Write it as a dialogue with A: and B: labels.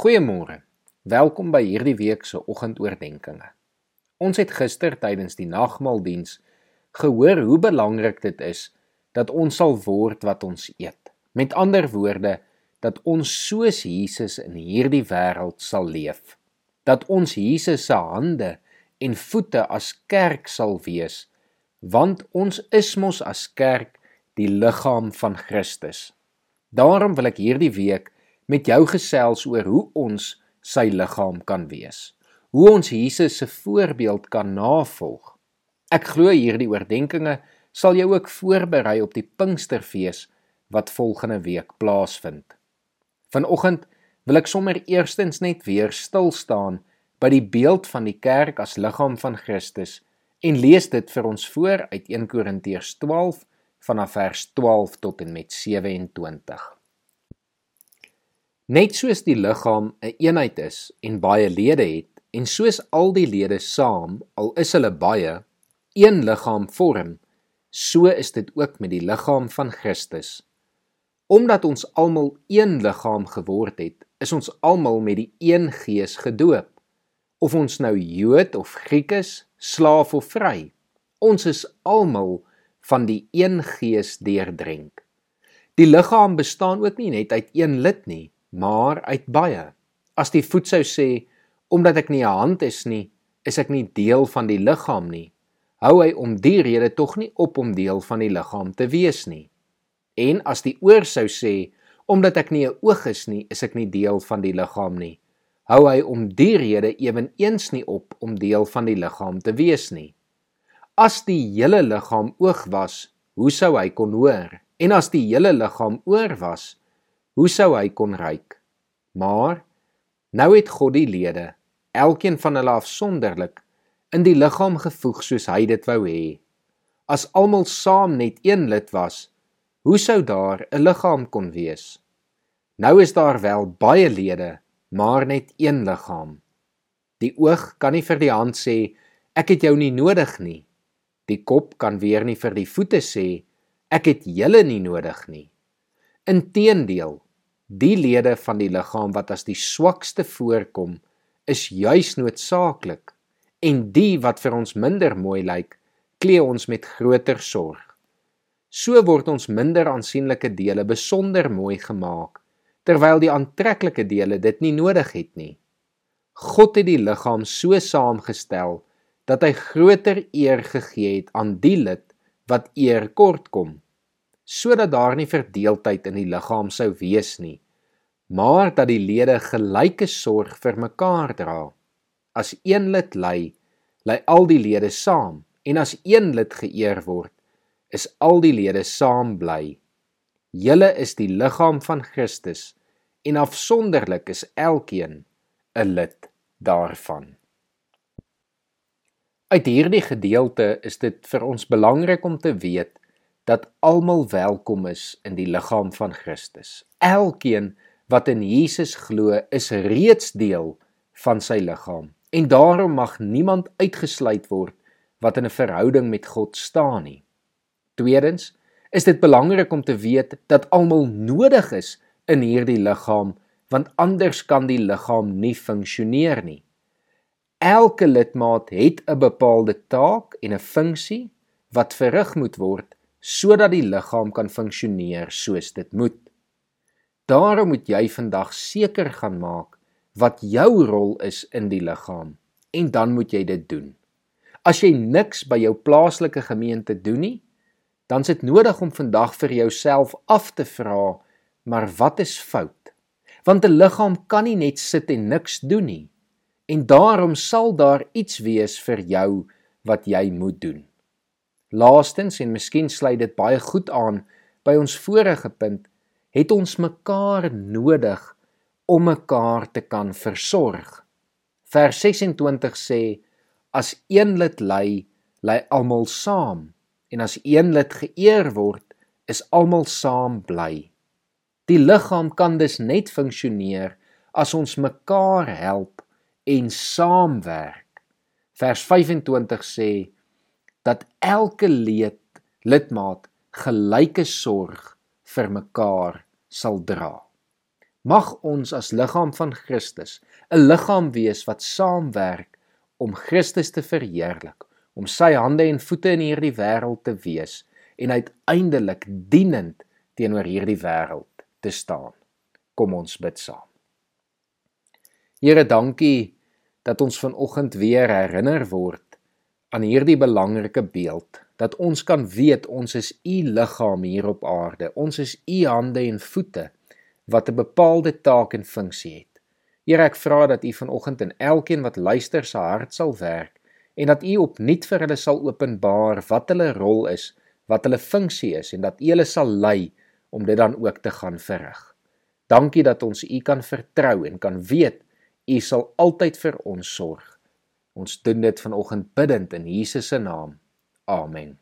A: Goeiemôre. Welkom by hierdie week se oggendoordenkings. Ons het gister tydens die nagmaaldiens gehoor hoe belangrik dit is dat ons sal word wat ons eet. Met ander woorde, dat ons soos Jesus in hierdie wêreld sal leef. Dat ons Jesus se hande en voete as kerk sal wees, want ons is mos as kerk die liggaam van Christus. Daarom wil ek hierdie week met jou gesels oor hoe ons sy liggaam kan wees. Hoe ons Jesus se voorbeeld kan navolg. Ek glo hierdie oordeenkings sal jou ook voorberei op die Pinksterfees wat volgende week plaasvind. Vanoggend wil ek sommer eerstens net weer stil staan by die beeld van die kerk as liggaam van Christus en lees dit vir ons voor uit 1 Korintiërs 12 vanaf vers 12 tot en met 27. Net soos die liggaam 'n een eenheid is en baie lede het, en soos al die lede saam, al is hulle baie, een liggaam vorm, so is dit ook met die liggaam van Christus. Omdat ons almal een liggaam geword het, is ons almal met die een Gees gedoop. Of ons nou Jood of Griek is, slaaf of vry, ons is almal van die een Gees deurdrink. Die liggaam bestaan ook nie net uit een lid nie, maar uit baie. As die voet sou sê, omdat ek nie 'n hand is nie, is ek nie deel van die liggaam nie, hou hy om die rede tog nie op om deel van die liggaam te wees nie. En as die oor sou sê, omdat ek nie 'n oog is nie, is ek nie deel van die liggaam nie, hou hy om die rede eweneens nie op om deel van die liggaam te wees nie. As die hele liggaam oog was, hoe sou hy kon hoor? En as die hele liggaam oor was, hoe sou hy kon ryk? Maar nou het God die lede, elkeen van hulle afsonderlik, in die liggaam gevoeg soos hy dit wou hê. As almal saam net een lid was, hoe sou daar 'n liggaam kon wees? Nou is daar wel baie lede, maar net een liggaam. Die oog kan nie vir die hand sê ek het jou nie nodig nie. Die kop kan weer nie vir die voete sê ek het julle nie nodig nie. Inteendeel, Die lede van die liggaam wat as die swakste voorkom, is juis noodsaaklik en die wat vir ons minder mooi lyk, klee ons met groter sorg. So word ons minder aansienlike dele besonder mooi gemaak, terwyl die aantreklike dele dit nie nodig het nie. God het die liggaam so saamgestel dat hy groter eer gegee het aan die lid wat eer kort kom sodat daar nie verdeeldheid in die liggaam sou wees nie, maar dat die lede gelyke sorg vir mekaar dra. As een lid ly, ly al die lede saam, en as een lid geëer word, is al die lede saam bly. Julle is die liggaam van Christus en afsonderlik is elkeen 'n lid daarvan. Uit hierdie gedeelte is dit vir ons belangrik om te weet dat almal welkom is in die liggaam van Christus. Elkeen wat in Jesus glo, is reeds deel van sy liggaam en daarom mag niemand uitgesluit word wat in 'n verhouding met God staan nie. Tweedens, is dit belangrik om te weet dat almal nodig is in hierdie liggaam want anders kan die liggaam nie funksioneer nie. Elke lidmaat het 'n bepaalde taak en 'n funksie wat verrig moet word sodat die liggaam kan funksioneer soos dit moet. Daarom moet jy vandag seker gaan maak wat jou rol is in die liggaam en dan moet jy dit doen. As jy niks by jou plaaslike gemeente doen nie, dan is dit nodig om vandag vir jouself af te vra, maar wat is fout? Want 'n liggaam kan nie net sit en niks doen nie. En daarom sal daar iets wees vir jou wat jy moet doen. Laastens en miskien sluit dit baie goed aan by ons vorige punt, het ons mekaar nodig om mekaar te kan versorg. Vers 26 sê as een lid ly, ly almal saam en as een lid geëer word, is almal saam bly. Die liggaam kan dus net funksioneer as ons mekaar help en saamwerk. Vers 25 sê dat elke lid lidmaat gelyke sorg vir mekaar sal dra. Mag ons as liggaam van Christus 'n liggaam wees wat saamwerk om Christus te verheerlik, om sy hande en voete in hierdie wêreld te wees en uiteindelik dienend teenoor hierdie wêreld te staan. Kom ons bid saam. Here, dankie dat ons vanoggend weer herinner word aan hierdie belangrike beeld dat ons kan weet ons is u liggaam hier op aarde. Ons is u hande en voete wat 'n bepaalde taak en funksie het. Here, ek vra dat u vanoggend in elkeen wat luister se hart sal werk en dat u opnuut vir hulle sal openbaar wat hulle rol is, wat hulle funksie is en dat u hulle sal lei om dit dan ook te gaan verrig. Dankie dat ons u kan vertrou en kan weet u sal altyd vir ons sorg. Ons doen dit vanoggend bidtend in Jesus se naam. Amen.